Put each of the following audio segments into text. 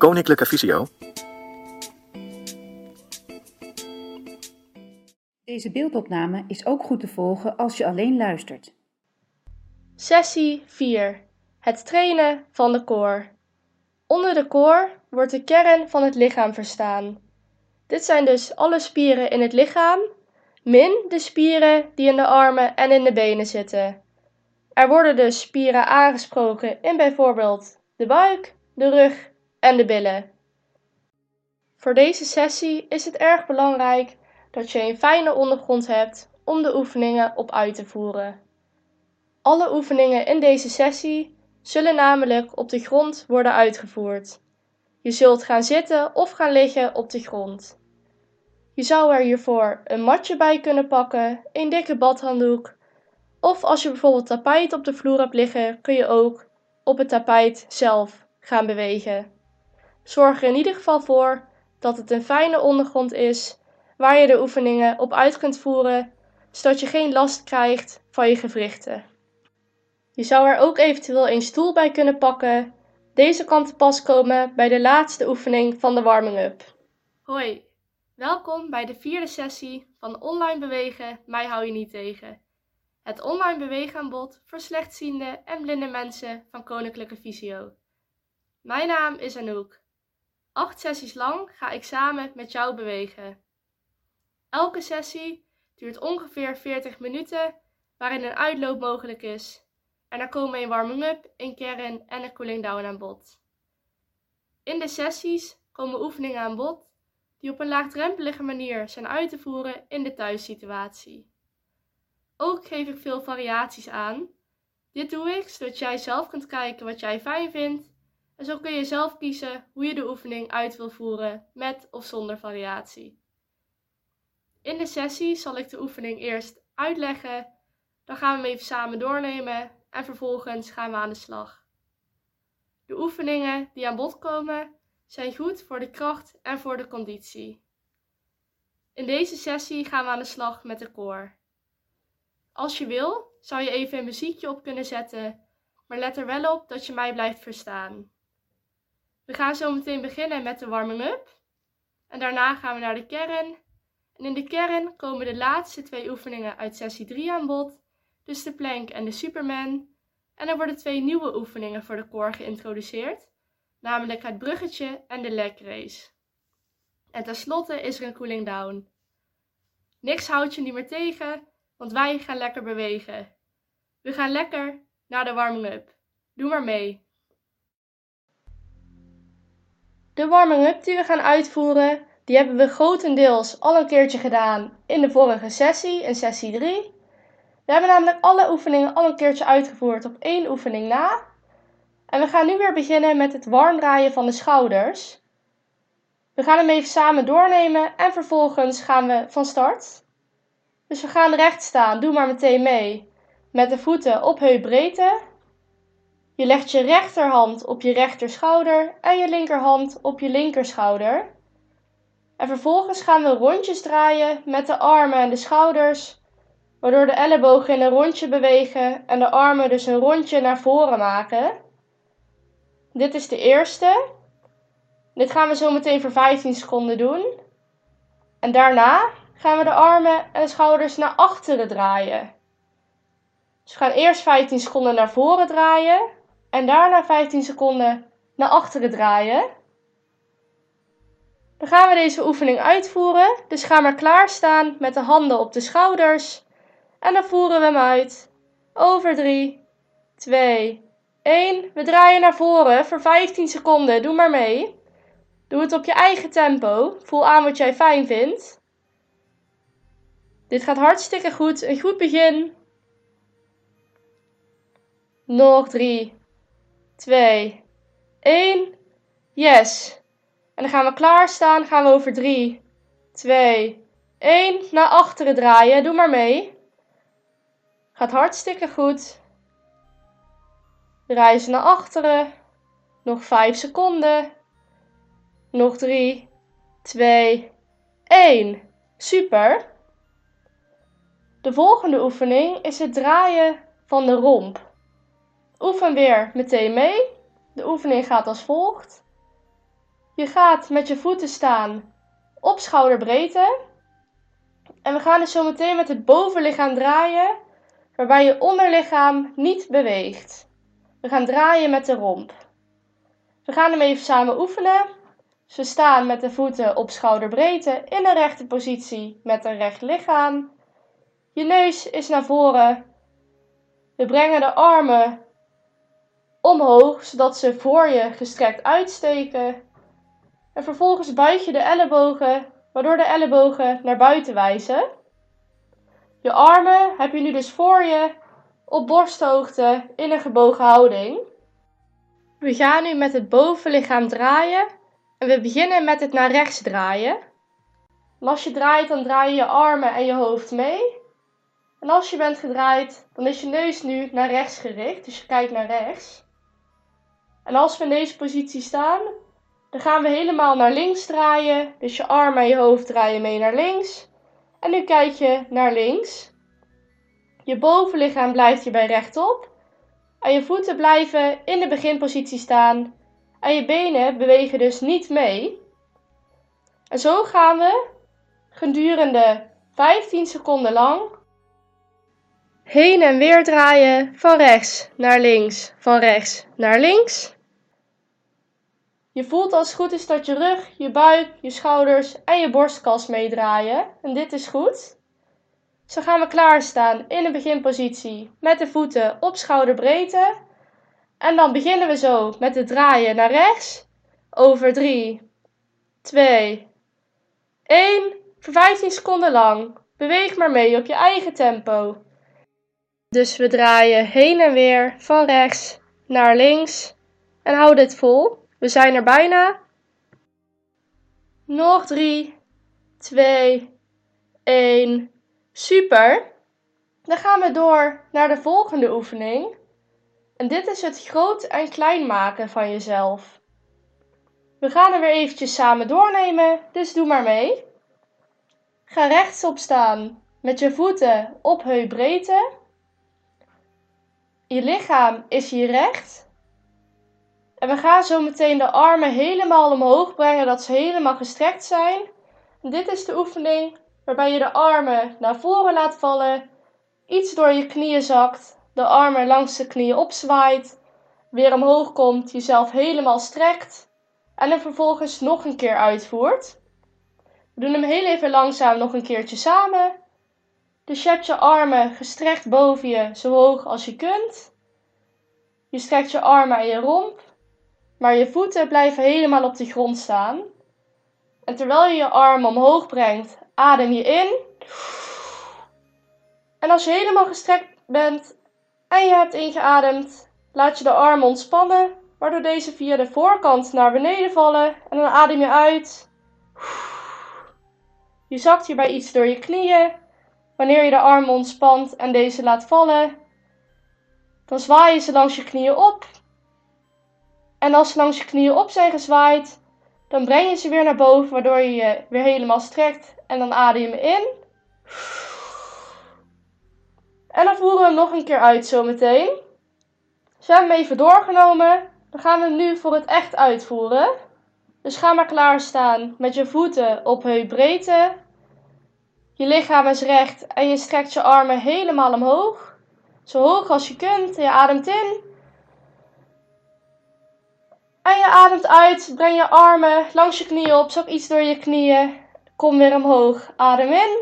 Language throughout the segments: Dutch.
Koninklijke Visio. Deze beeldopname is ook goed te volgen als je alleen luistert. Sessie 4. Het trainen van de koor. Onder de koor wordt de kern van het lichaam verstaan. Dit zijn dus alle spieren in het lichaam, min de spieren die in de armen en in de benen zitten. Er worden dus spieren aangesproken in bijvoorbeeld de buik, de rug en de billen. Voor deze sessie is het erg belangrijk dat je een fijne ondergrond hebt om de oefeningen op uit te voeren. Alle oefeningen in deze sessie zullen namelijk op de grond worden uitgevoerd. Je zult gaan zitten of gaan liggen op de grond. Je zou er hiervoor een matje bij kunnen pakken, een dikke badhanddoek, of als je bijvoorbeeld tapijt op de vloer hebt liggen, kun je ook op het tapijt zelf gaan bewegen. Zorg er in ieder geval voor dat het een fijne ondergrond is waar je de oefeningen op uit kunt voeren, zodat je geen last krijgt van je gewrichten. Je zou er ook eventueel een stoel bij kunnen pakken. Deze kan te pas komen bij de laatste oefening van de warming-up. Hoi, welkom bij de vierde sessie van Online Bewegen, mij hou je niet tegen. Het online beweegaanbod voor slechtziende en blinde mensen van Koninklijke Visio. Mijn naam is Anouk. Acht sessies lang ga ik samen met jou bewegen. Elke sessie duurt ongeveer 40 minuten, waarin een uitloop mogelijk is. En er komen een warming-up, een kern en een cooling down aan bod. In de sessies komen oefeningen aan bod die op een laagdrempelige manier zijn uit te voeren in de thuissituatie. Ook geef ik veel variaties aan. Dit doe ik zodat jij zelf kunt kijken wat jij fijn vindt en zo kun je zelf kiezen hoe je de oefening uit wil voeren met of zonder variatie. In de sessie zal ik de oefening eerst uitleggen, dan gaan we hem even samen doornemen en vervolgens gaan we aan de slag. De oefeningen die aan bod komen zijn goed voor de kracht en voor de conditie. In deze sessie gaan we aan de slag met de koor. Als je wil, zou je even een muziekje op kunnen zetten, maar let er wel op dat je mij blijft verstaan. We gaan zo meteen beginnen met de warming-up. En daarna gaan we naar de kern. En in de kern komen de laatste twee oefeningen uit sessie 3 aan bod, dus de plank en de superman. En er worden twee nieuwe oefeningen voor de core geïntroduceerd, namelijk het bruggetje en de leg race. En tenslotte is er een cooling down. Niks houdt je niet meer tegen, want wij gaan lekker bewegen. We gaan lekker naar de warming-up. Doe maar mee. De warming-up die we gaan uitvoeren, die hebben we grotendeels al een keertje gedaan in de vorige sessie, in sessie 3. We hebben namelijk alle oefeningen al een keertje uitgevoerd op één oefening na. En we gaan nu weer beginnen met het warm draaien van de schouders. We gaan hem even samen doornemen en vervolgens gaan we van start. Dus we gaan recht staan, doe maar meteen mee. Met de voeten op heupbreedte. Je legt je rechterhand op je rechterschouder en je linkerhand op je linkerschouder. En vervolgens gaan we rondjes draaien met de armen en de schouders, waardoor de ellebogen in een rondje bewegen en de armen dus een rondje naar voren maken. Dit is de eerste. Dit gaan we zo meteen voor 15 seconden doen. En daarna gaan we de armen en de schouders naar achteren draaien. Dus we gaan eerst 15 seconden naar voren draaien en daarna 15 seconden naar achteren draaien. Dan gaan we deze oefening uitvoeren. Dus ga maar klaarstaan met de handen op de schouders. En dan voeren we hem uit. Over 3, 2, 1. We draaien naar voren voor 15 seconden. Doe maar mee. Doe het op je eigen tempo. Voel aan wat jij fijn vindt. Dit gaat hartstikke goed. Een goed begin. Nog 3, 2, 1. Yes. En dan gaan we klaarstaan. Gaan we over 3, 2, 1. Naar achteren draaien. Doe maar mee. Gaat hartstikke goed. Draai naar achteren. Nog 5 seconden. Nog 3, 2, 1. Super. De volgende oefening is het draaien van de romp. Oefen weer meteen mee. De oefening gaat als volgt. Je gaat met je voeten staan op schouderbreedte. En we gaan dus zo meteen met het bovenlichaam draaien, waarbij je onderlichaam niet beweegt. We gaan draaien met de romp. We gaan hem even samen oefenen. We staan met de voeten op schouderbreedte in een rechte positie met een recht lichaam. Je neus is naar voren. We brengen de armen omhoog, zodat ze voor je gestrekt uitsteken. En vervolgens buig je de ellebogen, waardoor de ellebogen naar buiten wijzen. Je armen heb je nu dus voor je op borsthoogte in een gebogen houding. We gaan nu met het bovenlichaam draaien en we beginnen met het naar rechts draaien. En als je draait, dan draai je je armen en je hoofd mee. En als je bent gedraaid, dan is je neus nu naar rechts gericht, dus je kijkt naar rechts. En als we in deze positie staan, dan gaan we helemaal naar links draaien. Dus je armen en je hoofd draaien mee naar links. En nu kijk je naar links. Je bovenlichaam blijft hierbij rechtop. En je voeten blijven in de beginpositie staan. En je benen bewegen dus niet mee. En zo gaan we gedurende 15 seconden lang heen en weer draaien van rechts naar links, van rechts naar links. Je voelt als het goed is dat je rug, je buik, je schouders en je borstkas meedraaien. En dit is goed. Zo gaan we klaarstaan in de beginpositie met de voeten op schouderbreedte. En dan beginnen we zo met het draaien naar rechts. Over 3, 2, 1. Voor 15 seconden lang. Beweeg maar mee op je eigen tempo. Dus we draaien heen en weer van rechts naar links. En hou dit vol. We zijn er bijna. Nog 3, 2, 1. Super. Dan gaan we door naar de volgende oefening. En dit is het groot en klein maken van jezelf. We gaan er weer eventjes samen doornemen, dus doe maar mee. Ga rechtop staan met je voeten op heupbreedte. Je lichaam is hier recht. En we gaan zo meteen de armen helemaal omhoog brengen, dat ze helemaal gestrekt zijn. Dit is de oefening waarbij je de armen naar voren laat vallen, iets door je knieën zakt, de armen langs de knieën opzwaait, weer omhoog komt, jezelf helemaal strekt en hem vervolgens nog een keer uitvoert. We doen hem heel even langzaam nog een keertje samen. Dus je hebt je armen gestrekt boven je, zo hoog als je kunt. Je strekt je armen en je romp, maar je voeten blijven helemaal op de grond staan. En terwijl je je armen omhoog brengt, adem je in. En als je helemaal gestrekt bent en je hebt ingeademd, laat je de armen ontspannen, waardoor deze via de voorkant naar beneden vallen. En dan adem je uit. Je zakt hierbij iets door je knieën. Wanneer je de armen ontspant en deze laat vallen, dan zwaai je ze langs je knieën op. En als ze langs je knieën op zijn gezwaaid, dan breng je ze weer naar boven, waardoor je je weer helemaal strekt. En dan adem je in. En dan voeren we hem nog een keer uit zometeen. Dus we hebben hem even doorgenomen. Dan gaan we hem nu voor het echt uitvoeren. Dus ga maar klaarstaan met je voeten op heupbreedte. Je lichaam is recht en je strekt je armen helemaal omhoog. Zo hoog als je kunt. Je ademt in. En je ademt uit. Breng je armen langs je knieën op. Zak iets door je knieën. Kom weer omhoog. Adem in.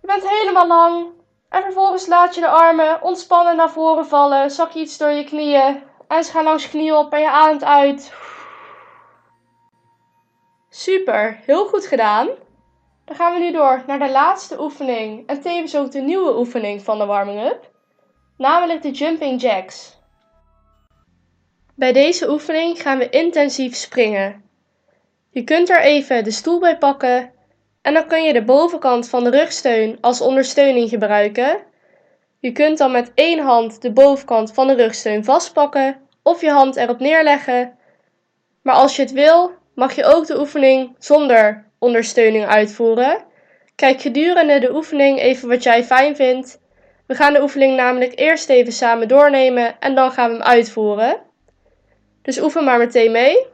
Je bent helemaal lang. En vervolgens laat je de armen ontspannen naar voren vallen. Zak iets door je knieën. En ze gaan langs je knieën op en je ademt uit. Super, heel goed gedaan. Dan gaan we nu door naar de laatste oefening en tevens ook de nieuwe oefening van de warming-up, namelijk de jumping jacks. Bij deze oefening gaan we intensief springen. Je kunt er even de stoel bij pakken en dan kun je de bovenkant van de rugsteun als ondersteuning gebruiken. Je kunt dan met één hand de bovenkant van de rugsteun vastpakken of je hand erop neerleggen. Maar als je het wil, mag je ook de oefening zonder ondersteuning uitvoeren. Kijk gedurende de oefening even wat jij fijn vindt. We gaan de oefening namelijk eerst even samen doornemen en dan gaan we hem uitvoeren. Dus oefen maar meteen mee.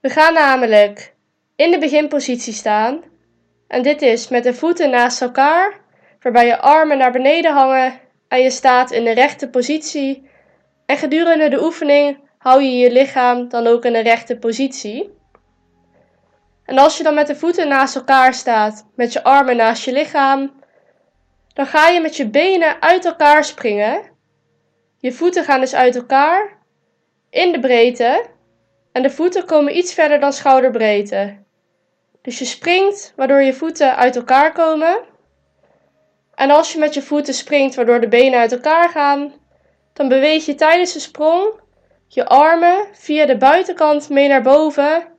We gaan namelijk in de beginpositie staan. En dit is met de voeten naast elkaar, waarbij je armen naar beneden hangen en je staat in de rechte positie. En gedurende de oefening hou je je lichaam dan ook in de rechte positie. En als je dan met de voeten naast elkaar staat, met je armen naast je lichaam, dan ga je met je benen uit elkaar springen. Je voeten gaan dus uit elkaar in de breedte en de voeten komen iets verder dan schouderbreedte. Dus je springt waardoor je voeten uit elkaar komen. En als je met je voeten springt waardoor de benen uit elkaar gaan, dan beweeg je tijdens de sprong je armen via de buitenkant mee naar boven,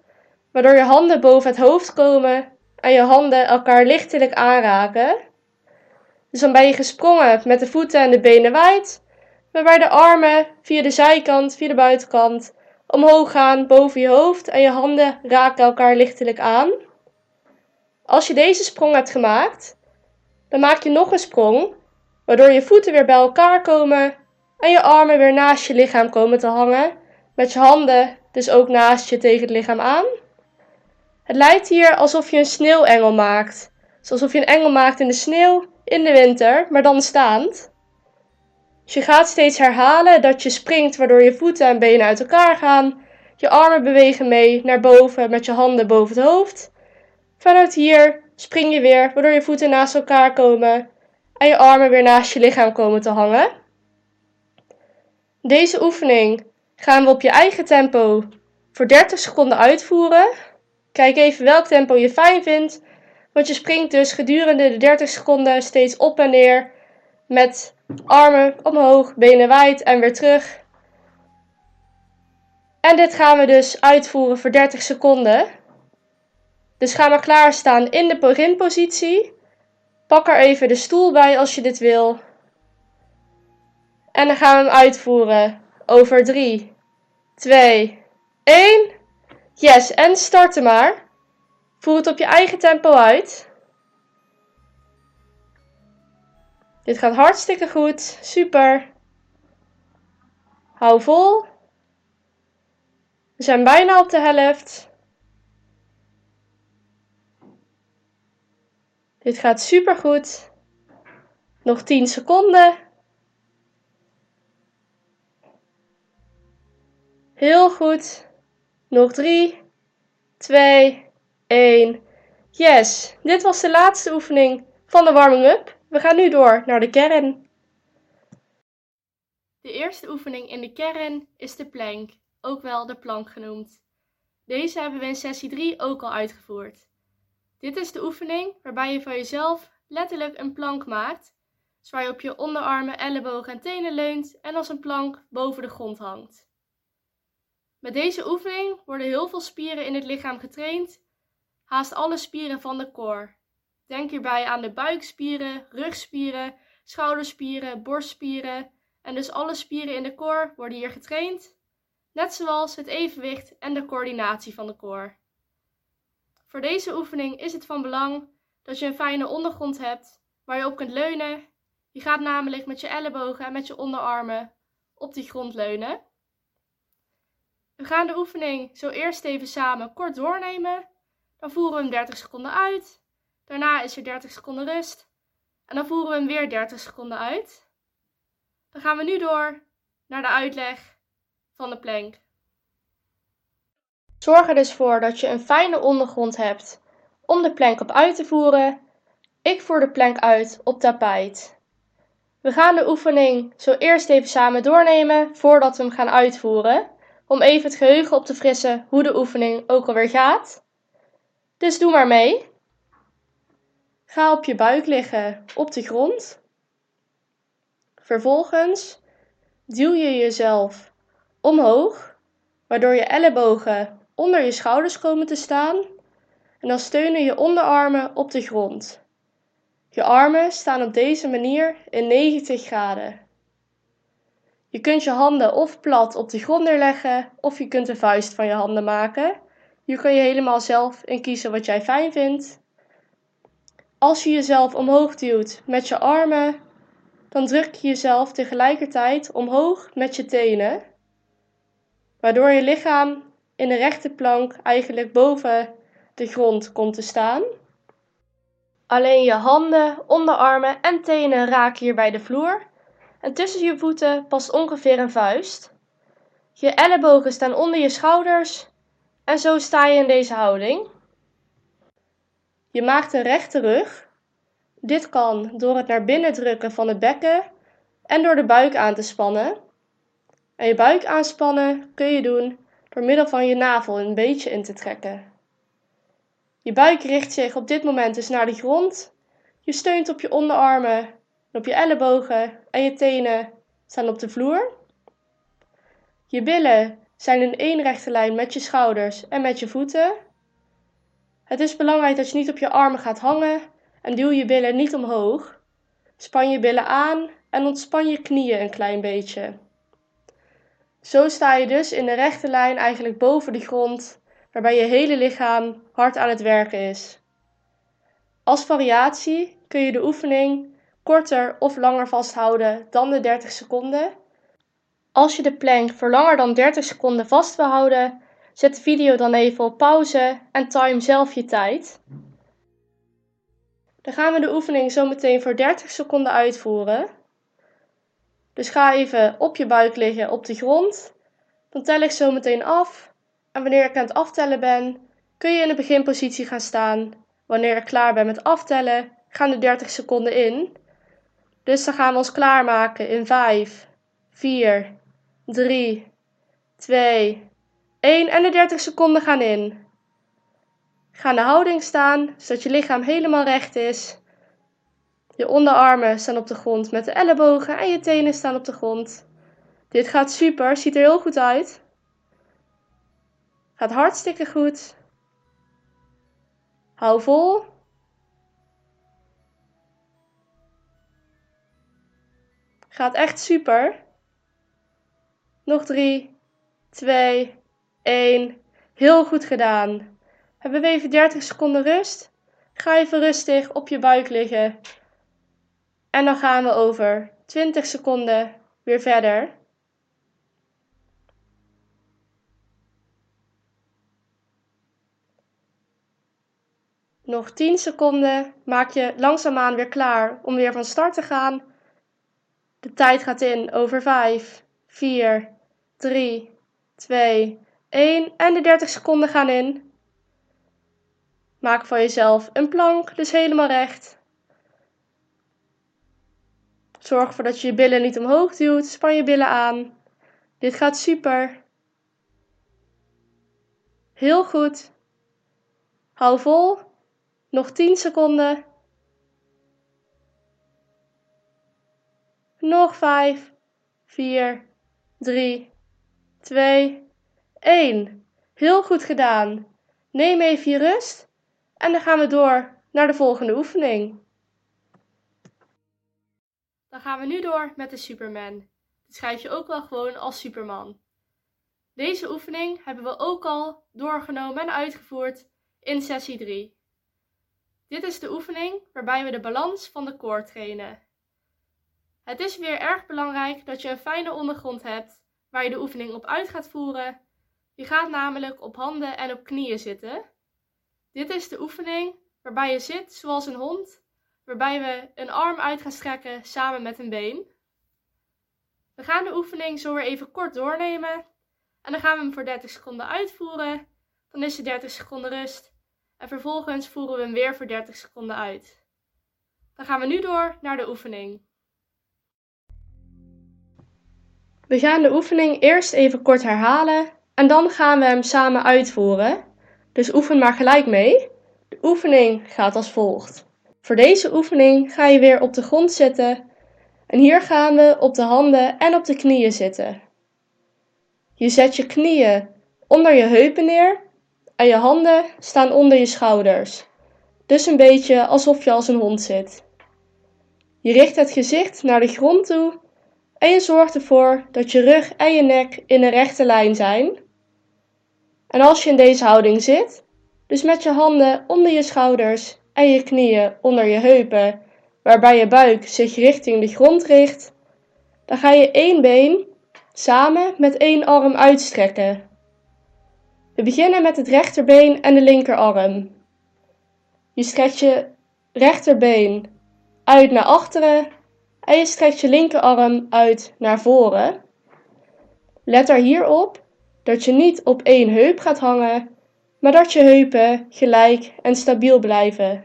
waardoor je handen boven het hoofd komen en je handen elkaar lichtelijk aanraken. Dus dan ben je gesprongen met de voeten en de benen wijd, waarbij de armen via de zijkant, via de buitenkant, omhoog gaan boven je hoofd en je handen raken elkaar lichtelijk aan. Als je deze sprong hebt gemaakt, dan maak je nog een sprong, waardoor je voeten weer bij elkaar komen en je armen weer naast je lichaam komen te hangen, met je handen dus ook naast je tegen het lichaam aan. Het lijkt hier alsof je een sneeuwengel maakt, alsof je een engel maakt in de sneeuw in de winter, maar dan staand. Dus je gaat steeds herhalen dat je springt waardoor je voeten en benen uit elkaar gaan. Je armen bewegen mee naar boven met je handen boven het hoofd. Vanuit hier spring je weer waardoor je voeten naast elkaar komen en je armen weer naast je lichaam komen te hangen. Deze oefening gaan we op je eigen tempo voor 30 seconden uitvoeren. Kijk even welk tempo je fijn vindt, want je springt dus gedurende de 30 seconden steeds op en neer met armen omhoog, benen wijd en weer terug. En dit gaan we dus uitvoeren voor 30 seconden. Dus ga maar klaarstaan in de beginpositie. Pak er even de stoel bij als je dit wil. En dan gaan we hem uitvoeren. Over 3, 2, 1. Yes, en starten maar. Voer het op je eigen tempo uit. Dit gaat hartstikke goed. Super. Hou vol. We zijn bijna op de helft. Dit gaat super goed. Nog 10 seconden. Heel goed. Nog 3, 2, 1. Yes, dit was de laatste oefening van de warming-up. We gaan nu door naar de kern. De eerste oefening in de kern is de plank, ook wel de plank genoemd. Deze hebben we in sessie 3 ook al uitgevoerd. Dit is de oefening waarbij je van jezelf letterlijk een plank maakt, zoals je op je onderarmen, ellebogen en tenen leunt en als een plank boven de grond hangt. Met deze oefening worden heel veel spieren in het lichaam getraind, haast alle spieren van de core. Denk hierbij aan de buikspieren, rugspieren, schouderspieren, borstspieren en dus alle spieren in de core worden hier getraind, net zoals het evenwicht en de coördinatie van de core. Voor deze oefening is het van belang dat je een fijne ondergrond hebt waar je op kunt leunen. Je gaat namelijk met je ellebogen en met je onderarmen op die grond leunen. We gaan de oefening zo eerst even samen kort doornemen. Dan voeren we hem 30 seconden uit. Daarna is er 30 seconden rust. En dan voeren we hem weer 30 seconden uit. Dan gaan we nu door naar de uitleg van de plank. Zorg er dus voor dat je een fijne ondergrond hebt om de plank op uit te voeren. Ik voer de plank uit op tapijt. We gaan de oefening zo eerst even samen doornemen voordat we hem gaan uitvoeren, om even het geheugen op te frissen hoe de oefening ook alweer gaat. Dus doe maar mee. Ga op je buik liggen op de grond. Vervolgens duw je jezelf omhoog, waardoor je ellebogen onder je schouders komen te staan en dan steunen je onderarmen op de grond. Je armen staan op deze manier in 90 graden. Je kunt je handen of plat op de grond neerleggen of je kunt een vuist van je handen maken. Hier kun je helemaal zelf in kiezen wat jij fijn vindt. Als je jezelf omhoog duwt met je armen, dan druk je jezelf tegelijkertijd omhoog met je tenen, waardoor je lichaam in de rechte plank eigenlijk boven de grond komt te staan. Alleen je handen, onderarmen en tenen raken hier bij de vloer. En tussen je voeten past ongeveer een vuist. Je ellebogen staan onder je schouders en zo sta je in deze houding. Je maakt een rechte rug. Dit kan door het naar binnen drukken van het bekken en door de buik aan te spannen. En je buik aanspannen kun je doen door middel van je navel een beetje in te trekken. Je buik richt zich op dit moment dus naar de grond. Je steunt op je onderarmen en op je ellebogen en je tenen staan op de vloer. Je billen zijn in één rechte lijn met je schouders en met je voeten. Het is belangrijk dat je niet op je armen gaat hangen en duw je billen niet omhoog. Span je billen aan en ontspan je knieën een klein beetje. Zo sta je dus in de rechte lijn eigenlijk boven de grond, waarbij je hele lichaam hard aan het werken is. Als variatie kun je de oefening korter of langer vasthouden dan de 30 seconden. Als je de plank voor langer dan 30 seconden vast wil houden, zet de video dan even op pauze en time zelf je tijd. Dan gaan we de oefening zo meteen voor 30 seconden uitvoeren. Dus ga even op je buik liggen op de grond. Dan tel ik zo meteen af. En wanneer ik aan het aftellen ben, kun je in de beginpositie gaan staan. Wanneer ik klaar ben met aftellen, gaan de 30 seconden in. Dus dan gaan we ons klaarmaken in 5, 4, 3, 2, 1 en de 30 seconden gaan in. Ga in de houding staan, zodat je lichaam helemaal recht is. Je onderarmen staan op de grond met de ellebogen en je tenen staan op de grond. Dit gaat super, ziet er heel goed uit. Gaat hartstikke goed. Hou vol. Gaat echt super. Nog drie, twee, één. Heel goed gedaan. Hebben we even 30 seconden rust? Ga even rustig op je buik liggen. En dan gaan we over 20 seconden weer verder. Nog 10 seconden maak je langzaamaan weer klaar om weer van start te gaan. De tijd gaat in over 5, 4, 3, 2, 1 en de 30 seconden gaan in. Maak van jezelf een plank, dus helemaal recht. Zorg ervoor dat je je billen niet omhoog duwt. Span je billen aan. Dit gaat super. Heel goed. Hou vol. Nog 10 seconden. Nog 5, 4, 3, 2, 1. Heel goed gedaan. Neem even je rust en dan gaan we door naar de volgende oefening. Dan gaan we nu door met de Superman. Dit schrijf je ook wel gewoon als Superman. Deze oefening hebben we ook al doorgenomen en uitgevoerd in sessie 3. Dit is de oefening waarbij we de balans van de core trainen. Het is weer erg belangrijk dat je een fijne ondergrond hebt waar je de oefening op uit gaat voeren. Je gaat namelijk op handen en op knieën zitten. Dit is de oefening waarbij je zit zoals een hond waarbij we een arm uit gaan strekken samen met een been. We gaan de oefening zo weer even kort doornemen en dan gaan we hem voor 30 seconden uitvoeren. Dan is er 30 seconden rust en vervolgens voeren we hem weer voor 30 seconden uit. Dan gaan we nu door naar de oefening. We gaan de oefening eerst even kort herhalen en dan gaan we hem samen uitvoeren. Dus oefen maar gelijk mee. De oefening gaat als volgt. Voor deze oefening ga je weer op de grond zitten en hier gaan we op de handen en op de knieën zitten. Je zet je knieën onder je heupen neer en je handen staan onder je schouders. Dus een beetje alsof je als een hond zit. Je richt het gezicht naar de grond toe en je zorgt ervoor dat je rug en je nek in een rechte lijn zijn. En als je in deze houding zit, dus met je handen onder je schouders en je knieën onder je heupen, waarbij je buik zich richting de grond richt, dan ga je één been samen met één arm uitstrekken. We beginnen met het rechterbeen en de linkerarm. Je strekt je rechterbeen uit naar achteren en je strekt je linkerarm uit naar voren. Let er hierop dat je niet op één heup gaat hangen, maar dat je heupen gelijk en stabiel blijven.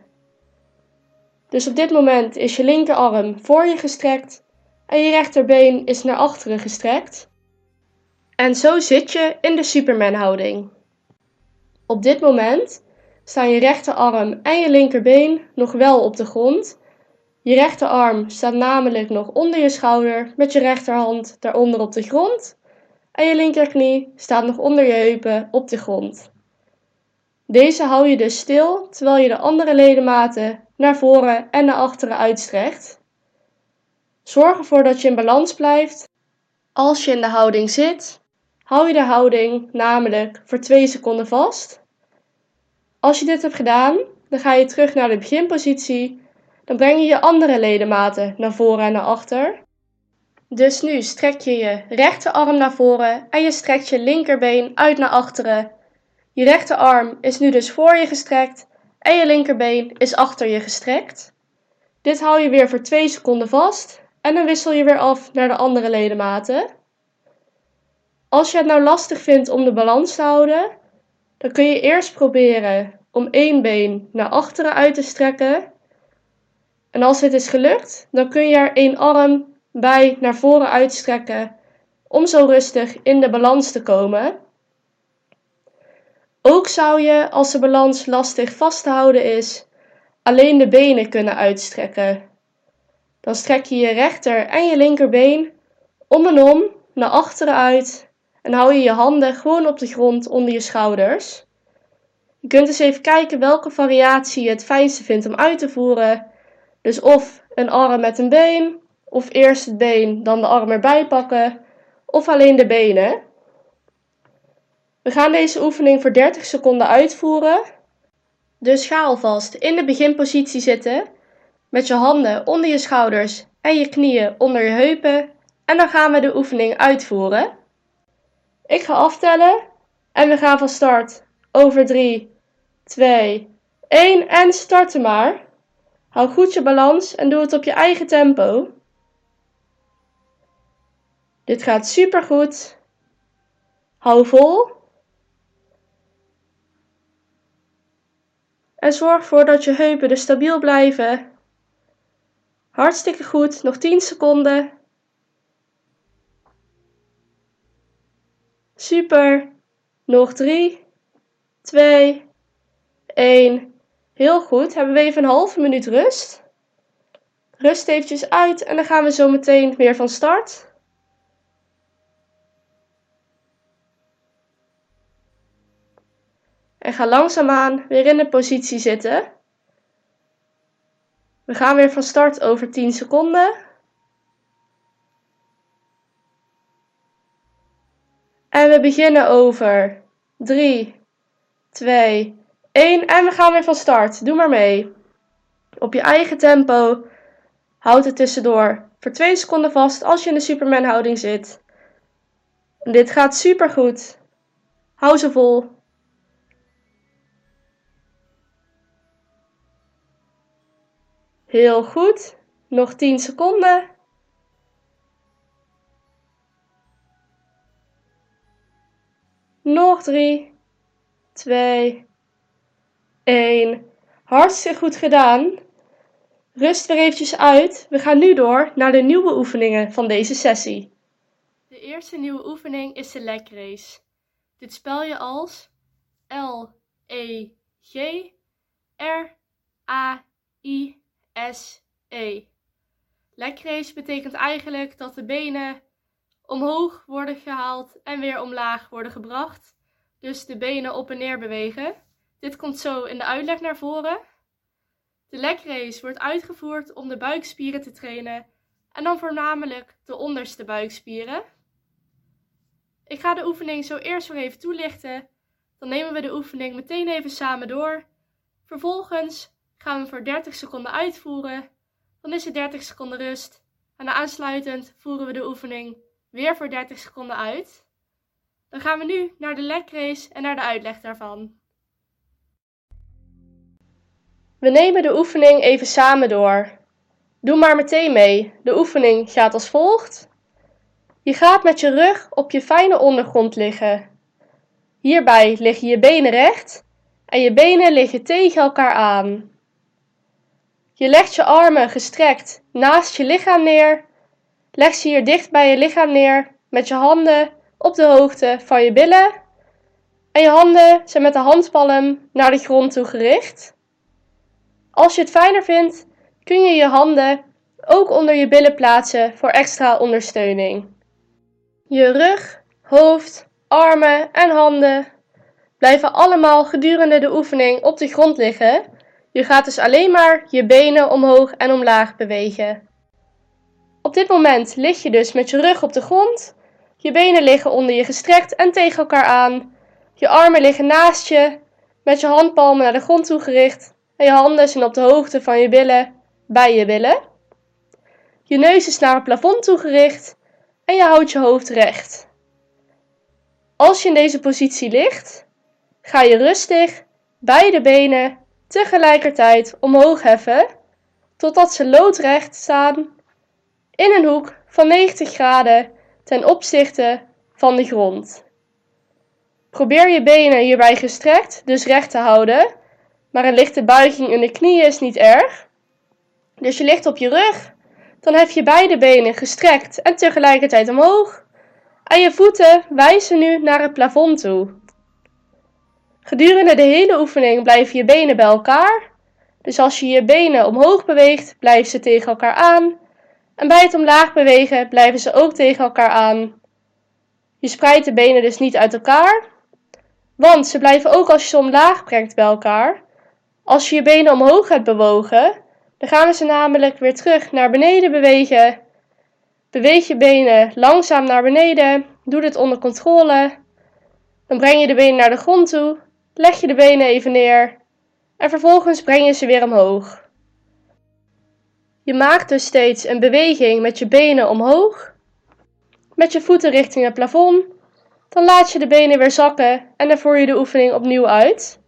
Dus op dit moment is je linkerarm voor je gestrekt en je rechterbeen is naar achteren gestrekt. En zo zit je in de Superman-houding. Op dit moment staan je rechterarm en je linkerbeen nog wel op de grond. Je rechterarm staat namelijk nog onder je schouder met je rechterhand daaronder op de grond. En je linkerknie staat nog onder je heupen op de grond. Deze hou je dus stil terwijl je de andere ledematen naar voren en naar achteren uitstrekt. Zorg ervoor dat je in balans blijft. Als je in de houding zit, hou je de houding namelijk voor 2 seconden vast. Als je dit hebt gedaan, dan ga je terug naar de beginpositie. Dan breng je je andere ledematen naar voren en naar achter. Dus nu strek je je rechterarm naar voren en je strekt je linkerbeen uit naar achteren. Je rechterarm is nu dus voor je gestrekt en je linkerbeen is achter je gestrekt. Dit hou je weer voor 2 seconden vast en dan wissel je weer af naar de andere ledematen. Als je het nou lastig vindt om de balans te houden, dan kun je eerst proberen om één been naar achteren uit te strekken. En als dit is gelukt, dan kun je er één arm bij naar voren uitstrekken om zo rustig in de balans te komen. Ook zou je, als de balans lastig vast te houden is, alleen de benen kunnen uitstrekken. Dan strek je je rechter en je linkerbeen om en om naar achteren uit en hou je je handen gewoon op de grond onder je schouders. Je kunt eens even kijken welke variatie je het fijnste vindt om uit te voeren. Dus of een arm met een been, of eerst het been, dan de arm erbij pakken, of alleen de benen. We gaan deze oefening voor 30 seconden uitvoeren. Dus ga alvast in de beginpositie zitten, met je handen onder je schouders en je knieën onder je heupen. En dan gaan we de oefening uitvoeren. Ik ga aftellen en we gaan van start over 3, 2, 1 en starten maar. Hou goed je balans en doe het op je eigen tempo. Dit gaat super goed. Hou vol. En zorg ervoor dat je heupen dus stabiel blijven. Hartstikke goed, nog 10 seconden. Super. Nog 3, 2, 1. Heel goed. Hebben we even een halve minuut rust. Rust eventjes uit en dan gaan we zo meteen weer van start. En ga langzaamaan weer in de positie zitten. We gaan weer van start over 10 seconden. En we beginnen over 3, 2, 1 en we gaan weer van start. Doe maar mee. Op je eigen tempo. Houd het tussendoor voor 2 seconden vast als je in de Superman houding zit. Dit gaat super goed. Hou ze vol. Heel goed. Nog 10 seconden. Nog 3, 2, 1. Hartstikke goed gedaan. Rust weer eventjes uit. We gaan nu door naar de nieuwe oefeningen van deze sessie. De eerste nieuwe oefening is de leg race. Dit spel je als L, E, G, R, A, I, S-E. Leg race betekent eigenlijk dat de benen omhoog worden gehaald en weer omlaag worden gebracht. Dus de benen op en neer bewegen. Dit komt zo in de uitleg naar voren. De leg race wordt uitgevoerd om de buikspieren te trainen en dan voornamelijk de onderste buikspieren. Ik ga de oefening zo eerst weer even toelichten. Dan nemen we de oefening meteen even samen door. Vervolgens gaan we voor 30 seconden uitvoeren. Dan is er 30 seconden rust. En aansluitend voeren we de oefening weer voor 30 seconden uit. Dan gaan we nu naar de leg race en naar de uitleg daarvan. We nemen de oefening even samen door. Doe maar meteen mee. De oefening gaat als volgt. Je gaat met je rug op je fijne ondergrond liggen. Hierbij liggen je benen recht en je benen liggen tegen elkaar aan. Je legt je armen gestrekt naast je lichaam neer. Leg ze hier dicht bij je lichaam neer met je handen op de hoogte van je billen. En je handen zijn met de handpalm naar de grond toe gericht. Als je het fijner vindt, kun je je handen ook onder je billen plaatsen voor extra ondersteuning. Je rug, hoofd, armen en handen blijven allemaal gedurende de oefening op de grond liggen. Je gaat dus alleen maar je benen omhoog en omlaag bewegen. Op dit moment lig je dus met je rug op de grond. Je benen liggen onder je gestrekt en tegen elkaar aan. Je armen liggen naast je, met je handpalmen naar de grond toe gericht. En je handen zijn op de hoogte van je billen, bij je billen. Je neus is naar het plafond toe gericht en je houdt je hoofd recht. Als je in deze positie ligt, ga je rustig beide benen tegelijkertijd omhoog heffen totdat ze loodrecht staan in een hoek van 90 graden ten opzichte van de grond. Probeer je benen hierbij gestrekt, dus recht te houden, maar een lichte buiging in de knieën is niet erg. Dus je ligt op je rug, dan hef je beide benen gestrekt en tegelijkertijd omhoog. En je voeten wijzen nu naar het plafond toe. Gedurende de hele oefening blijven je benen bij elkaar. Dus als je je benen omhoog beweegt, blijven ze tegen elkaar aan. En bij het omlaag bewegen blijven ze ook tegen elkaar aan. Je spreidt de benen dus niet uit elkaar, want ze blijven ook als je ze omlaag brengt bij elkaar. Als je je benen omhoog hebt bewogen, dan gaan we ze namelijk weer terug naar beneden bewegen. Beweeg je benen langzaam naar beneden. Doe dit onder controle. Dan breng je de benen naar de grond toe. Leg je de benen even neer. En vervolgens breng je ze weer omhoog. Je maakt dus steeds een beweging met je benen omhoog. Met je voeten richting het plafond. Dan laat je de benen weer zakken en dan voer je de oefening opnieuw uit.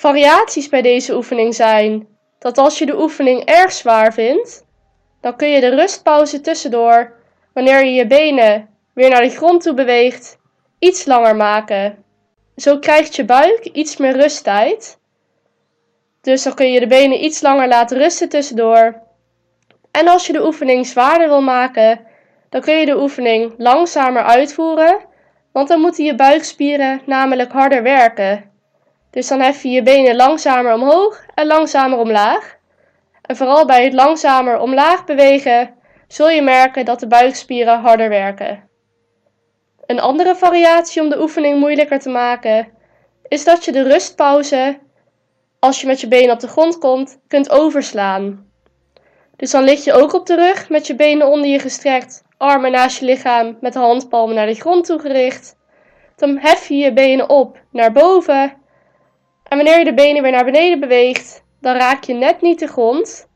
Variaties bij deze oefening zijn dat als je de oefening erg zwaar vindt, dan kun je de rustpauze tussendoor, wanneer je je benen weer naar de grond toe beweegt, iets langer maken. Zo krijgt je buik iets meer rusttijd. Dus dan kun je de benen iets langer laten rusten tussendoor. En als je de oefening zwaarder wil maken, dan kun je de oefening langzamer uitvoeren, want dan moeten je buikspieren namelijk harder werken. Dus dan hef je je benen langzamer omhoog en langzamer omlaag. En vooral bij het langzamer omlaag bewegen zul je merken dat de buikspieren harder werken. Een andere variatie om de oefening moeilijker te maken is dat je de rustpauze, als je met je benen op de grond komt, kunt overslaan. Dus dan lig je ook op de rug met je benen onder je gestrekt, armen naast je lichaam met de handpalmen naar de grond toe gericht. Dan hef je je benen op naar boven en wanneer je de benen weer naar beneden beweegt, dan raak je net niet de grond.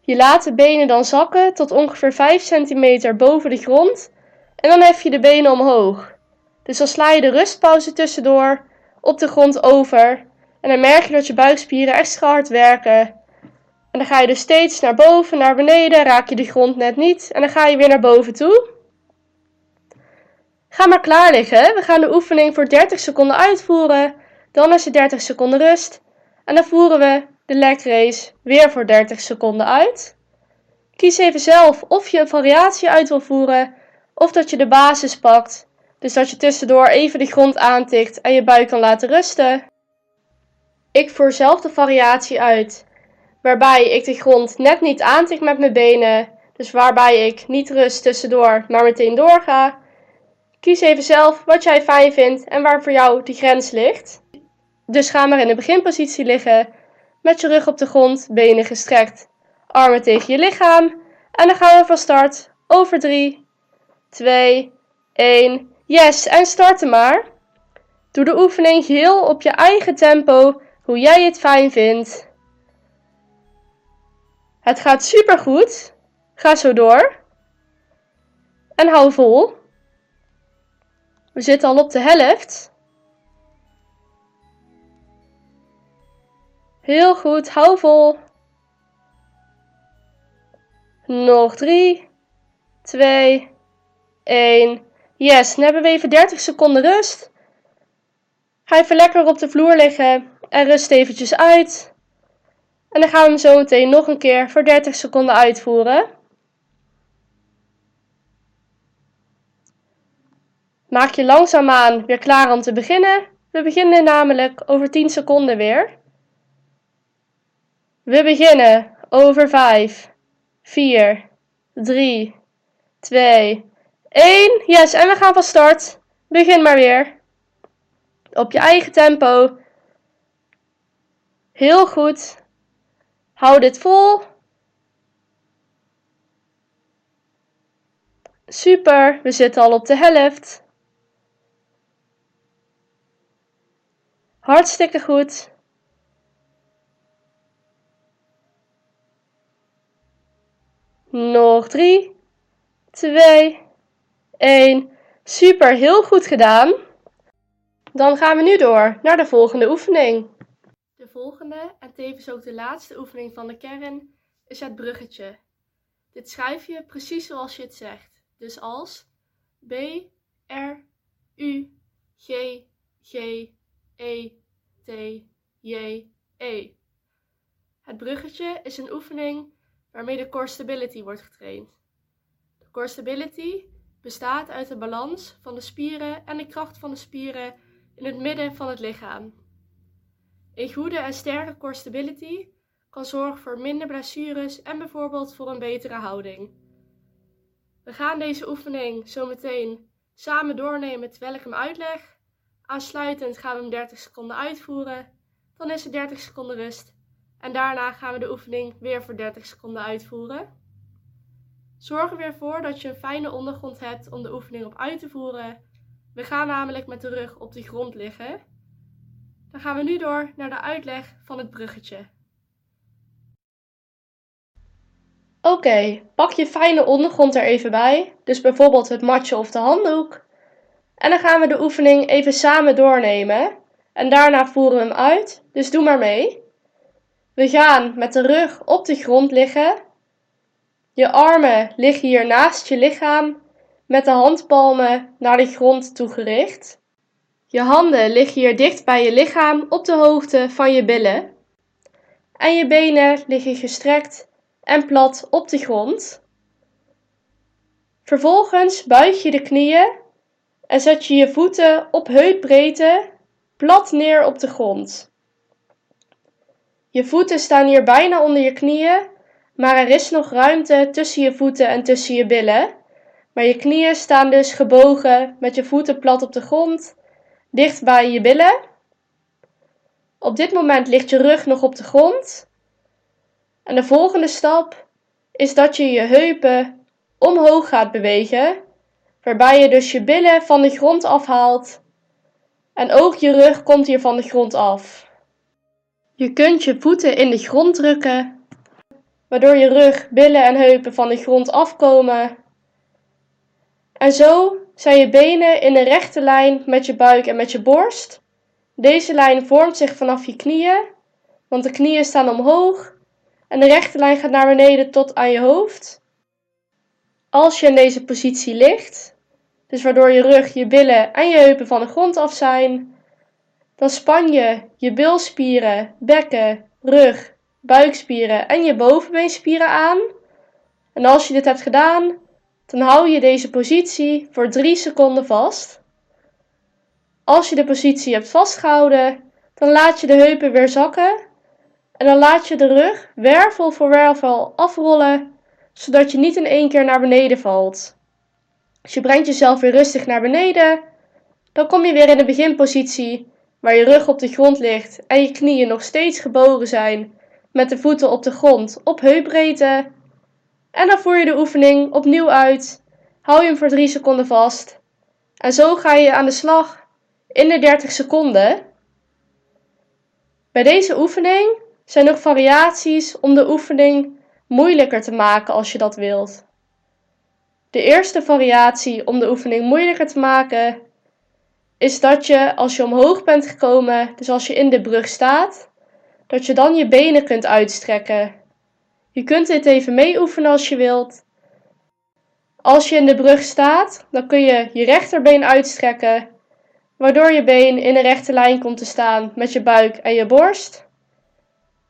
Je laat de benen dan zakken tot ongeveer 5 centimeter boven de grond en dan hef je de benen omhoog. Dus dan sla je de rustpauze tussendoor op de grond over en dan merk je dat je buikspieren extra hard werken. En dan ga je dus steeds naar boven, naar beneden, raak je de grond net niet en dan ga je weer naar boven toe. Ga maar klaar liggen. We gaan de oefening voor 30 seconden uitvoeren. Dan is er 30 seconden rust. En dan voeren we de leg race weer voor 30 seconden uit. Kies even zelf of je een variatie uit wil voeren of dat je de basis pakt. Dus dat je tussendoor even de grond aantikt en je buik kan laten rusten. Ik voer zelf de variatie uit, waarbij ik de grond net niet aantik met mijn benen, dus waarbij ik niet rust tussendoor, maar meteen doorga. Kies even zelf wat jij fijn vindt en waar voor jou die grens ligt. Dus ga maar in de beginpositie liggen, met je rug op de grond, benen gestrekt, armen tegen je lichaam. En dan gaan we van start over 3, 2, 1. Yes, en starten maar. Doe de oefening heel op je eigen tempo, hoe jij het fijn vindt. Het gaat supergoed. Ga zo door. En hou vol. We zitten al op de helft. Heel goed, hou vol. Nog 3, 2, 1. Yes, dan hebben we even 30 seconden rust. Ga even lekker op de vloer liggen en rust eventjes uit. En dan gaan we hem zo meteen nog een keer voor 30 seconden uitvoeren. Maak je langzaamaan weer klaar om te beginnen. We beginnen namelijk over 10 seconden weer. We beginnen over 5, 4, 3, 2, 1. Yes, en we gaan van start. Begin maar weer. Op je eigen tempo. Heel goed. Hou dit vol. Super, we zitten al op de helft. Hartstikke goed. Nog drie, twee, één. Super, heel goed gedaan. Dan gaan we nu door naar de volgende oefening. De volgende en tevens ook de laatste oefening van de kern is het bruggetje. Dit schrijf je precies zoals je het zegt. Dus als B, R, U, G, G, E, T, J, E. Het bruggetje is een oefening waarmee de core stability wordt getraind. De core stability bestaat uit de balans van de spieren en de kracht van de spieren in het midden van het lichaam. Een goede en sterke core stability kan zorgen voor minder blessures en bijvoorbeeld voor een betere houding. We gaan deze oefening zo meteen samen doornemen terwijl ik hem uitleg. Aansluitend gaan we hem 30 seconden uitvoeren. Dan is er 30 seconden rust. En daarna gaan we de oefening weer voor 30 seconden uitvoeren. Zorg er weer voor dat je een fijne ondergrond hebt om de oefening op uit te voeren. We gaan namelijk met de rug op de grond liggen. Dan gaan we nu door naar de uitleg van het bruggetje. Oké, pak je fijne ondergrond er even bij, dus bijvoorbeeld het matje of de handdoek. En dan gaan we de oefening even samen doornemen. En daarna voeren we hem uit, dus doe maar mee. We gaan met de rug op de grond liggen. Je armen liggen hier naast je lichaam met de handpalmen naar de grond toegericht. Je handen liggen hier dicht bij je lichaam op de hoogte van je billen. En je benen liggen gestrekt en plat op de grond. Vervolgens buig je de knieën en zet je je voeten op heupbreedte plat neer op de grond. Je voeten staan hier bijna onder je knieën, maar er is nog ruimte tussen je voeten en tussen je billen. Maar je knieën staan dus gebogen met je voeten plat op de grond, dicht bij je billen. Op dit moment ligt je rug nog op de grond. En de volgende stap is dat je je heupen omhoog gaat bewegen, waarbij je dus je billen van de grond afhaalt en ook je rug komt hier van de grond af. Je kunt je voeten in de grond drukken, waardoor je rug, billen en heupen van de grond afkomen. En zo zijn je benen in een rechte lijn met je buik en met je borst. Deze lijn vormt zich vanaf je knieën, want de knieën staan omhoog en de rechte lijn gaat naar beneden tot aan je hoofd. Als je in deze positie ligt, dus waardoor je rug, je billen en je heupen van de grond af zijn, dan span je je bilspieren, bekken, rug, buikspieren en je bovenbeenspieren aan. En als je dit hebt gedaan, dan hou je deze positie voor 3 seconden vast. Als je de positie hebt vastgehouden, dan laat je de heupen weer zakken en dan laat je de rug wervel voor wervel afrollen, zodat je niet in één keer naar beneden valt. Als je brengt jezelf weer rustig naar beneden, dan kom je weer in de beginpositie waar je rug op de grond ligt en je knieën nog steeds gebogen zijn met de voeten op de grond op heupbreedte. En dan voer je de oefening opnieuw uit. Hou je hem voor 3 seconden vast. En zo ga je aan de slag in de 30 seconden. Bij deze oefening zijn nog variaties om de oefening moeilijker te maken als je dat wilt. De eerste variatie om de oefening moeilijker te maken is dat je als je omhoog bent gekomen, dus als je in de brug staat, dat je dan je benen kunt uitstrekken. Je kunt dit even meeoefenen als je wilt. Als je in de brug staat, dan kun je je rechterbeen uitstrekken, waardoor je been in een rechte lijn komt te staan met je buik en je borst.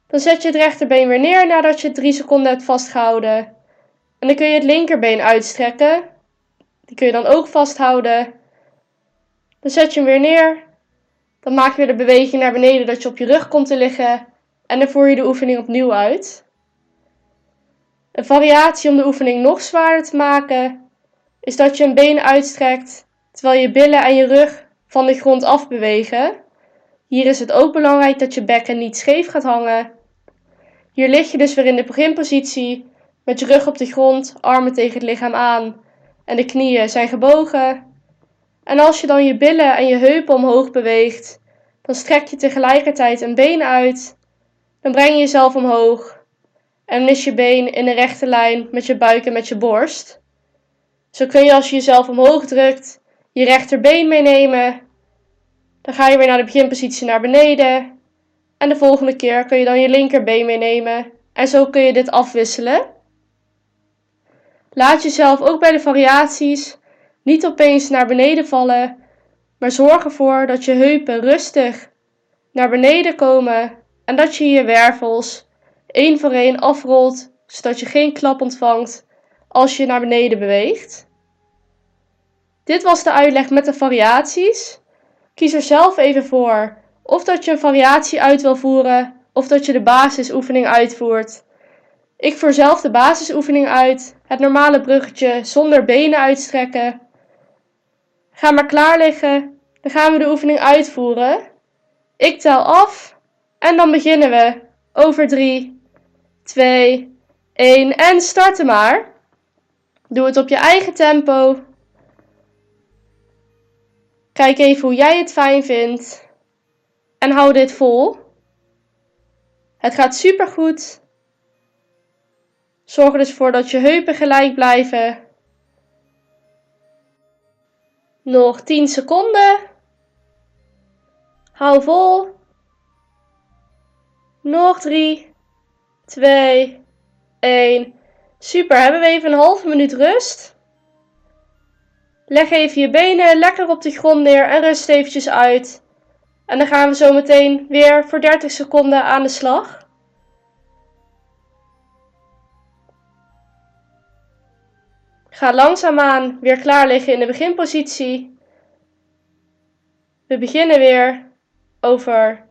Dan zet je het rechterbeen weer neer nadat je het 3 seconden hebt vastgehouden. En dan kun je het linkerbeen uitstrekken. Die kun je dan ook vasthouden. Dan zet je hem weer neer. Dan maak je weer de beweging naar beneden dat je op je rug komt te liggen. En dan voer je de oefening opnieuw uit. Een variatie om de oefening nog zwaarder te maken is dat je een been uitstrekt terwijl je billen en je rug van de grond af bewegen. Hier is het ook belangrijk dat je bekken niet scheef gaat hangen. Hier lig je dus weer in de beginpositie met je rug op de grond, armen tegen het lichaam aan en de knieën zijn gebogen. En als je dan je billen en je heupen omhoog beweegt, dan strek je tegelijkertijd een been uit. Dan breng je jezelf omhoog en is je been in een rechte lijn met je buik en met je borst. Zo kun je als je jezelf omhoog drukt, je rechterbeen meenemen. Dan ga je weer naar de beginpositie naar beneden. En de volgende keer kun je dan je linkerbeen meenemen. En zo kun je dit afwisselen. Laat jezelf ook bij de variaties niet opeens naar beneden vallen, maar zorg ervoor dat je heupen rustig naar beneden komen en dat je je wervels één voor één afrolt, zodat je geen klap ontvangt als je naar beneden beweegt. Dit was de uitleg met de variaties. Kies er zelf even voor of dat je een variatie uit wil voeren of dat je de basisoefening uitvoert. Ik voer zelf de basisoefening uit, het normale bruggetje zonder benen uitstrekken. Ga maar klaar liggen, dan gaan we de oefening uitvoeren. Ik tel af en dan beginnen we over 3, 2, 1 en starten maar. Doe het op je eigen tempo. Kijk even hoe jij het fijn vindt. En hou dit vol. Het gaat supergoed. Zorg er dus voor dat je heupen gelijk blijven. Nog 10 seconden. Hou vol. Nog 3, 2, 1. Super, hebben we even een halve minuut rust. Leg even je benen lekker op de grond neer en rust eventjes uit. En dan gaan we zo meteen weer voor 30 seconden aan de slag. Ga langzaamaan weer klaar liggen in de beginpositie. We beginnen weer over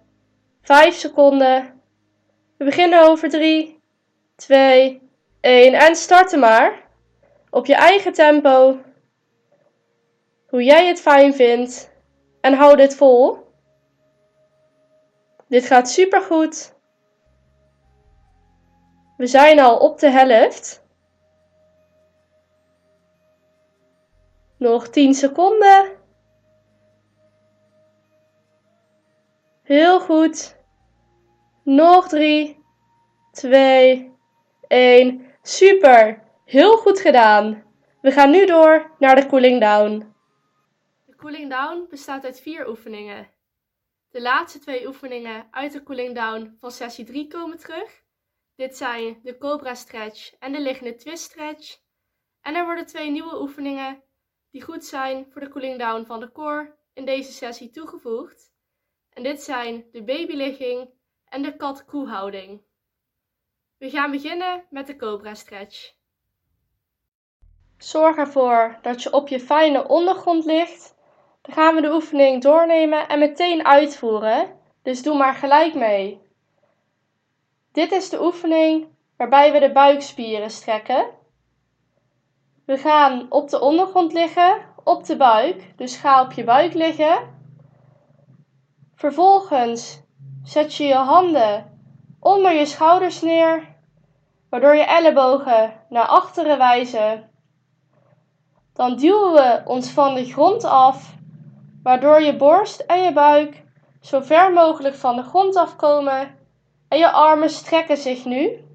5 seconden. We beginnen over 3, 2, 1 en starten maar. Op je eigen tempo. Hoe jij het fijn vindt. En hou dit vol. Dit gaat supergoed. We zijn al op de helft. Nog 10 seconden. Heel goed. Nog 3, 2, 1. Super. Heel goed gedaan. We gaan nu door naar de cooling down. De cooling down bestaat uit vier oefeningen. De laatste twee oefeningen uit de cooling down van sessie 3 komen terug. Dit zijn de cobra stretch en de liggende twist stretch. En er worden twee nieuwe oefeningen die goed zijn voor de cooling down van de core in deze sessie toegevoegd. En dit zijn de babyligging en de kat-koe houding. We gaan beginnen met de cobra stretch. Zorg ervoor dat je op je fijne ondergrond ligt dan gaan we de oefening doornemen en meteen uitvoeren. Dus doe maar gelijk mee. Dit is de oefening waarbij we de buikspieren strekken. We gaan op de ondergrond liggen, op de buik. Dus ga op je buik liggen. Vervolgens zet je je handen onder je schouders neer, waardoor je ellebogen naar achteren wijzen. Dan duwen we ons van de grond af waardoor je borst en je buik zo ver mogelijk van de grond afkomen en je armen strekken zich nu.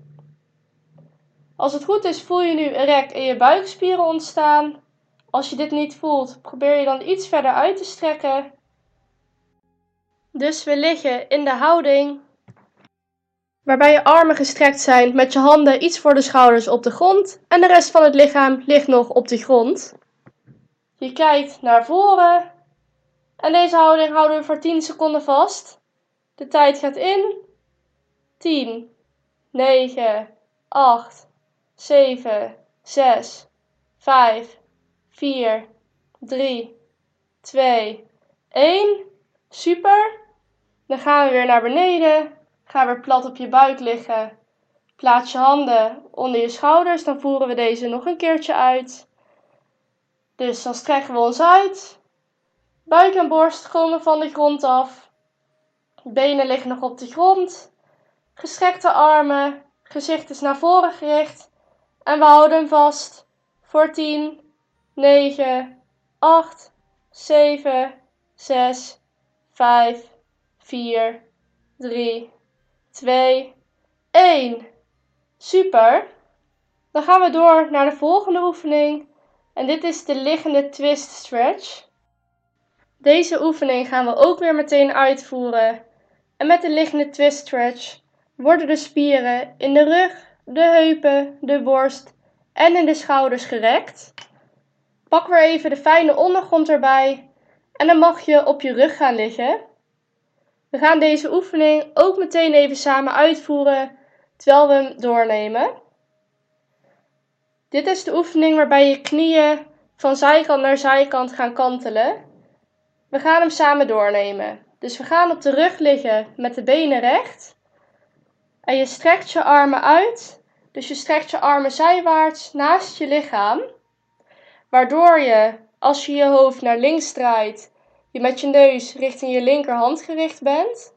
Als het goed is voel je nu een rek in je buikspieren ontstaan. Als je dit niet voelt, probeer je dan iets verder uit te strekken. Dus we liggen in de houding waarbij je armen gestrekt zijn met je handen iets voor de schouders op de grond en de rest van het lichaam ligt nog op de grond. Je kijkt naar voren en deze houding houden we voor 10 seconden vast. De tijd gaat in. 10, 9, 8, 7, 6, 5, 4, 3, 2, 1. Super. Dan gaan we weer naar beneden. Ga weer plat op je buik liggen. Plaats je handen onder je schouders. Dan voeren we deze nog een keertje uit. Dus dan strekken we ons uit. Buik en borst komen van de grond af. Benen liggen nog op de grond. Gestrekte armen. Gezicht is naar voren gericht. En we houden hem vast. Voor 10, 9, 8, 7, 6, 5, 4, 3, 2, 1. Super. Dan gaan we door naar de volgende oefening. En dit is de liggende twist stretch. Deze oefening gaan we ook weer meteen uitvoeren. En met de liggende twist stretch worden de spieren in de rug, de heupen, de borst en in de schouders gerekt. Pak weer even de fijne ondergrond erbij en dan mag je op je rug gaan liggen. We gaan deze oefening ook meteen even samen uitvoeren terwijl we hem doornemen. Dit is de oefening waarbij je knieën van zijkant naar zijkant gaan kantelen. We gaan hem samen doornemen. Dus we gaan op de rug liggen met de benen recht. En je strekt je armen uit. Dus je strekt je armen zijwaarts naast je lichaam. Waardoor je, als je je hoofd naar links draait, je met je neus richting je linkerhand gericht bent.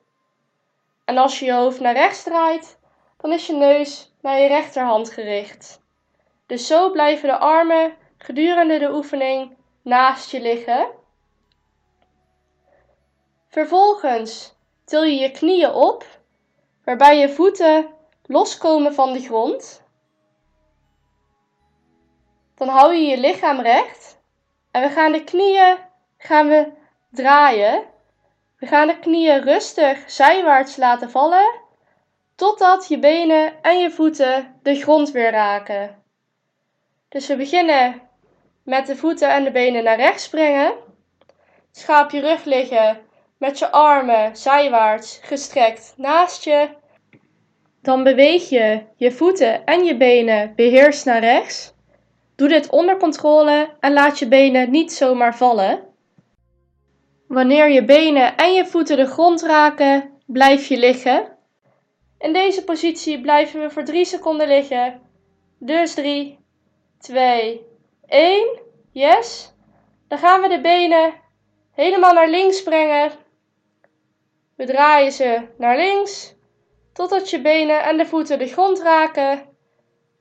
En als je je hoofd naar rechts draait, dan is je neus naar je rechterhand gericht. Dus zo blijven de armen gedurende de oefening naast je liggen. Vervolgens til je je knieën op, waarbij je voeten loskomen van de grond. Dan hou je je lichaam recht en we gaan de knieën gaan we draaien. We gaan de knieën rustig zijwaarts laten vallen, totdat je benen en je voeten de grond weer raken. Dus we beginnen met de voeten en de benen naar rechts brengen. Schaap je rug liggen met je armen zijwaarts gestrekt naast je. Dan beweeg je je voeten en je benen beheerst naar rechts. Doe dit onder controle en laat je benen niet zomaar vallen. Wanneer je benen en je voeten de grond raken, blijf je liggen. In deze positie blijven we voor 3 seconden liggen. Dus 3, 2, 1. Yes. Dan gaan we de benen helemaal naar links brengen. We draaien ze naar links totdat je benen en de voeten de grond raken.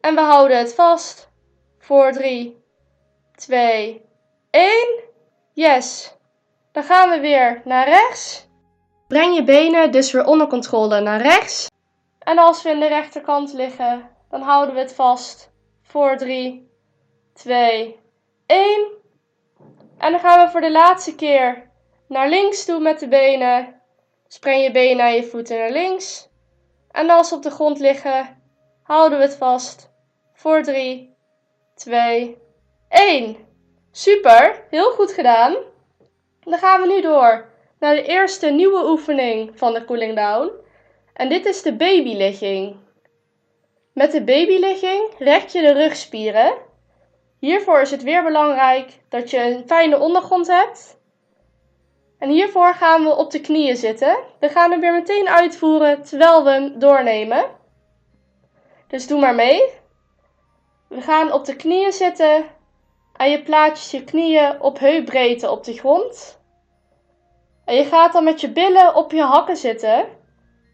En we houden het vast voor 3, 2, 1. Yes. Dan gaan we weer naar rechts. Breng je benen dus weer onder controle naar rechts. En als we in de rechterkant liggen, dan houden we het vast voor 3, 2, 1. En dan gaan we voor de laatste keer naar links toe met de benen. Spreng je benen en je voeten naar links. En als ze op de grond liggen, houden we het vast voor 3, 2, 1. Super, heel goed gedaan. Dan gaan we nu door naar de eerste nieuwe oefening van de cooling down. En dit is de babyligging. Met de babyligging rek je de rugspieren. Hiervoor is het weer belangrijk dat je een fijne ondergrond hebt. En hiervoor gaan we op de knieën zitten. We gaan hem weer meteen uitvoeren terwijl we hem doornemen. Dus doe maar mee. We gaan op de knieën zitten en je plaatst je knieën op heupbreedte op de grond. En je gaat dan met je billen op je hakken zitten,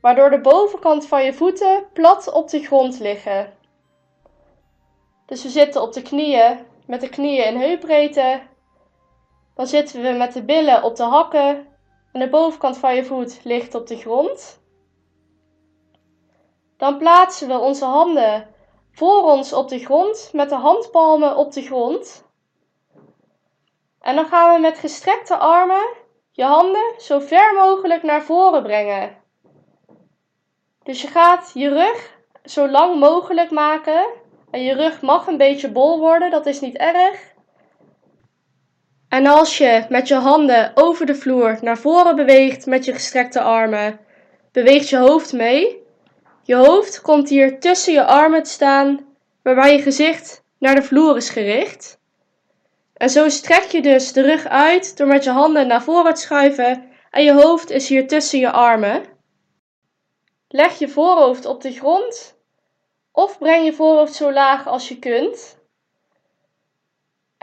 waardoor de bovenkant van je voeten plat op de grond liggen. Dus we zitten op de knieën met de knieën in heupbreedte. Dan zitten we met de billen op de hakken en de bovenkant van je voet ligt op de grond. Dan plaatsen we onze handen voor ons op de grond met de handpalmen op de grond. En dan gaan we met gestrekte armen je handen zo ver mogelijk naar voren brengen. Dus je gaat je rug zo lang mogelijk maken. En je rug mag een beetje bol worden, dat is niet erg. En als je met je handen over de vloer naar voren beweegt met je gestrekte armen, beweegt je hoofd mee. Je hoofd komt hier tussen je armen te staan, waarbij je gezicht naar de vloer is gericht. En zo strek je dus de rug uit door met je handen naar voren te schuiven en je hoofd is hier tussen je armen. Leg je voorhoofd op de grond of breng je voorhoofd zo laag als je kunt.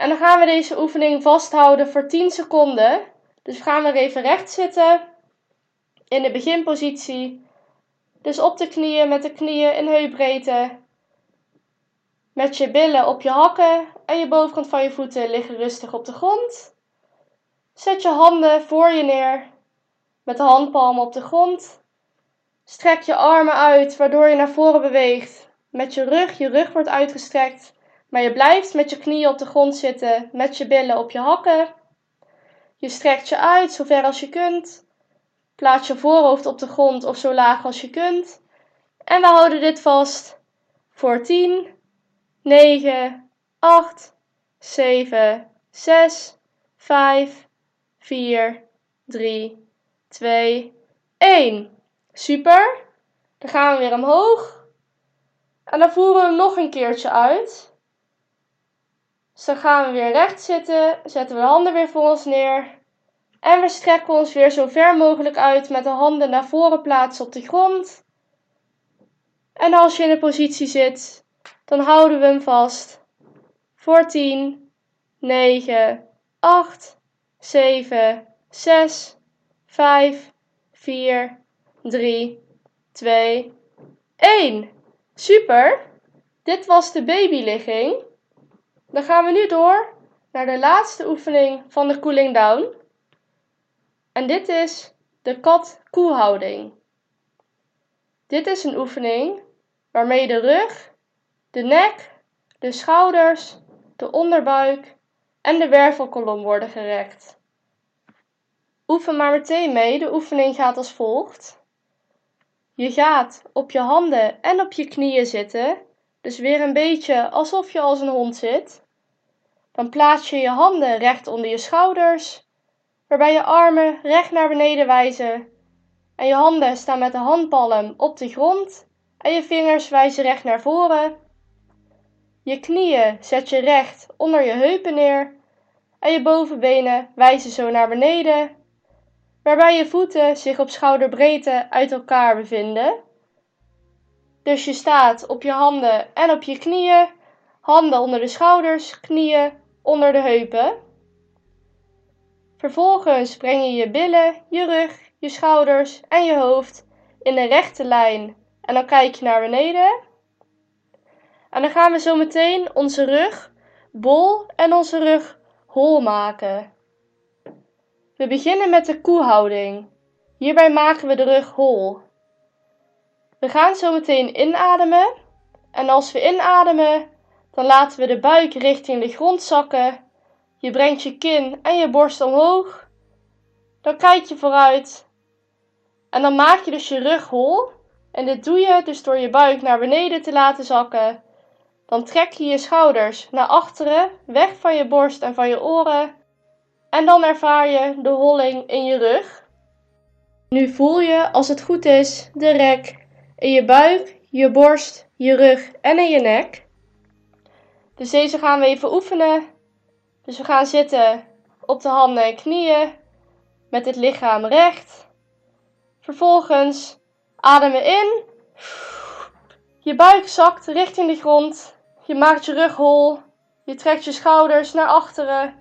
En dan gaan we deze oefening vasthouden voor 10 seconden. Dus we gaan weer even recht zitten in de beginpositie. Dus op de knieën met de knieën in heupbreedte. Met je billen op je hakken en je bovenkant van je voeten liggen rustig op de grond. Zet je handen voor je neer met de handpalmen op de grond. Strek je armen uit waardoor je naar voren beweegt. Met je rug, je rug wordt uitgestrekt. Maar je blijft met je knieën op de grond zitten, met je billen op je hakken. Je strekt je uit zo ver als je kunt. Plaats je voorhoofd op de grond of zo laag als je kunt. En we houden dit vast voor 10, 9, 8, 7, 6, 5, 4, 3, 2, 1. Super. Dan gaan we weer omhoog. En dan voeren we hem nog een keertje uit. Dus dan gaan we weer recht zitten, zetten we de handen weer voor ons neer. En we strekken ons weer zo ver mogelijk uit met de handen naar voren plaatsen op de grond. En als je in de positie zit, dan houden we hem vast. Voor 10, 9, 8, 7, 6, 5, 4, 3, 2, 1. Super! Dit was de babyligging. Dan gaan we nu door naar de laatste oefening van de cooling down. En dit is de kat-koehouding. Dit is een oefening waarmee de rug, de nek, de schouders, de onderbuik en de wervelkolom worden gerekt. Oefen maar meteen mee. De oefening gaat als volgt. Je gaat op je handen en op je knieën zitten dus weer een beetje alsof je als een hond zit. Dan plaats je je handen recht onder je schouders, waarbij je armen recht naar beneden wijzen. En je handen staan met de handpalm op de grond en je vingers wijzen recht naar voren. Je knieën zet je recht onder je heupen neer en je bovenbenen wijzen zo naar beneden, waarbij je voeten zich op schouderbreedte uit elkaar bevinden. Dus je staat op je handen en op je knieën, handen onder de schouders, knieën onder de heupen. Vervolgens breng je je billen, je rug, je schouders en je hoofd in een rechte lijn en dan kijk je naar beneden. En dan gaan we zo meteen onze rug bol en onze rug hol maken. We beginnen met de koehouding. Hierbij maken we de rug hol. We gaan zo meteen inademen. En als we inademen, dan laten we de buik richting de grond zakken. Je brengt je kin en je borst omhoog. Dan kijk je vooruit. En dan maak je dus je rug hol. En dit doe je dus door je buik naar beneden te laten zakken. Dan trek je je schouders naar achteren, weg van je borst en van je oren. En dan ervaar je de holling in je rug. Nu voel je, als het goed is, de rek in je buik, je borst, je rug en in je nek. Dus deze gaan we even oefenen. Dus we gaan zitten op de handen en knieën met het lichaam recht. Vervolgens ademen in. Je buik zakt richting de grond. Je maakt je rug hol. Je trekt je schouders naar achteren.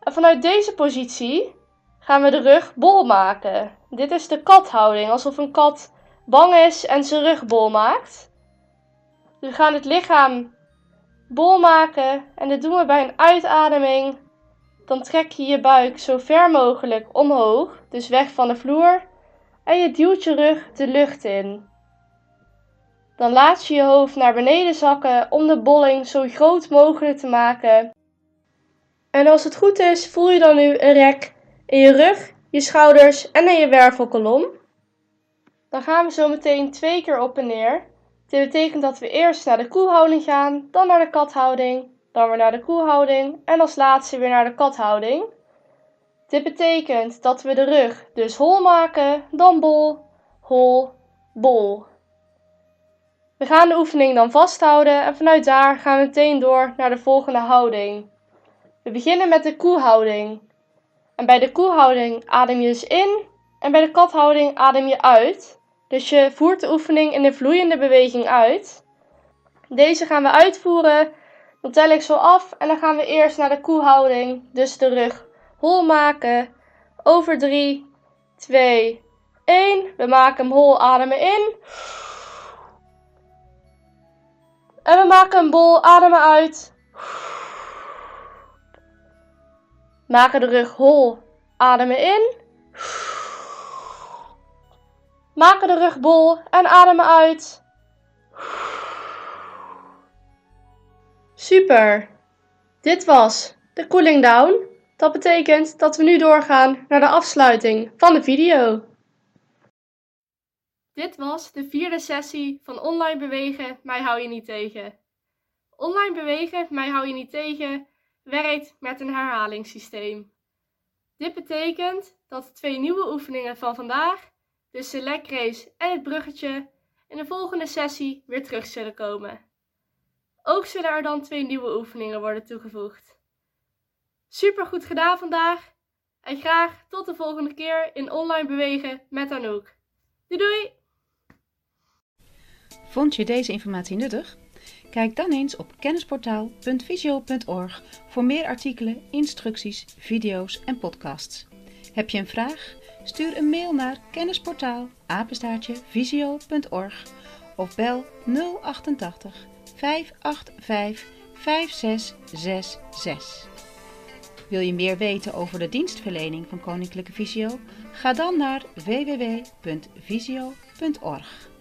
En vanuit deze positie gaan we de rug bol maken. Dit is de kathouding, alsof een kat bang is en zijn rug bol maakt. We gaan het lichaam bol maken en dat doen we bij een uitademing. Dan trek je je buik zo ver mogelijk omhoog, dus weg van de vloer. En je duwt je rug de lucht in. Dan laat je je hoofd naar beneden zakken om de bolling zo groot mogelijk te maken. En als het goed is, voel je dan nu een rek in je rug, je schouders en in je wervelkolom. Dan gaan we zo meteen twee keer op en neer. Dit betekent dat we eerst naar de koehouding gaan, dan naar de kathouding, dan weer naar de koehouding en als laatste weer naar de kathouding. Dit betekent dat we de rug dus hol maken, dan bol, hol, bol. We gaan de oefening dan vasthouden en vanuit daar gaan we meteen door naar de volgende houding. We beginnen met de koehouding. En bij de koehouding adem je dus in en bij de kathouding adem je uit. Dus je voert de oefening in de vloeiende beweging uit. Deze gaan we uitvoeren. Dan tel ik zo af en dan gaan we eerst naar de koehouding, dus de rug hol maken. Over 3, 2, 1. We maken hem hol, ademen in. En we maken een bol, ademen uit. Maken de rug hol, ademen in. Maken de rug bol en ademen uit. Super. Dit was de cooling down. Dat betekent dat we nu doorgaan naar de afsluiting van de video. Dit was de vierde sessie van online bewegen, mij hou je niet tegen. Online bewegen, mij hou je niet tegen, werkt met een herhalingssysteem. Dit betekent dat de twee nieuwe oefeningen van vandaag, de select en het bruggetje, in de volgende sessie weer terug zullen komen. Ook zullen er dan twee nieuwe oefeningen worden toegevoegd. Super goed gedaan vandaag en graag tot de volgende keer in online bewegen met Anouk. Doei doei! Vond je deze informatie nuttig? Kijk dan eens op kennisportaal.visio.org voor meer artikelen, instructies, video's en podcasts. Heb je een vraag? Stuur een mail naar kennisportaal visio.org of bel 088 585 5666. Wil je meer weten over de dienstverlening van Koninklijke Visio? Ga dan naar www.visio.org.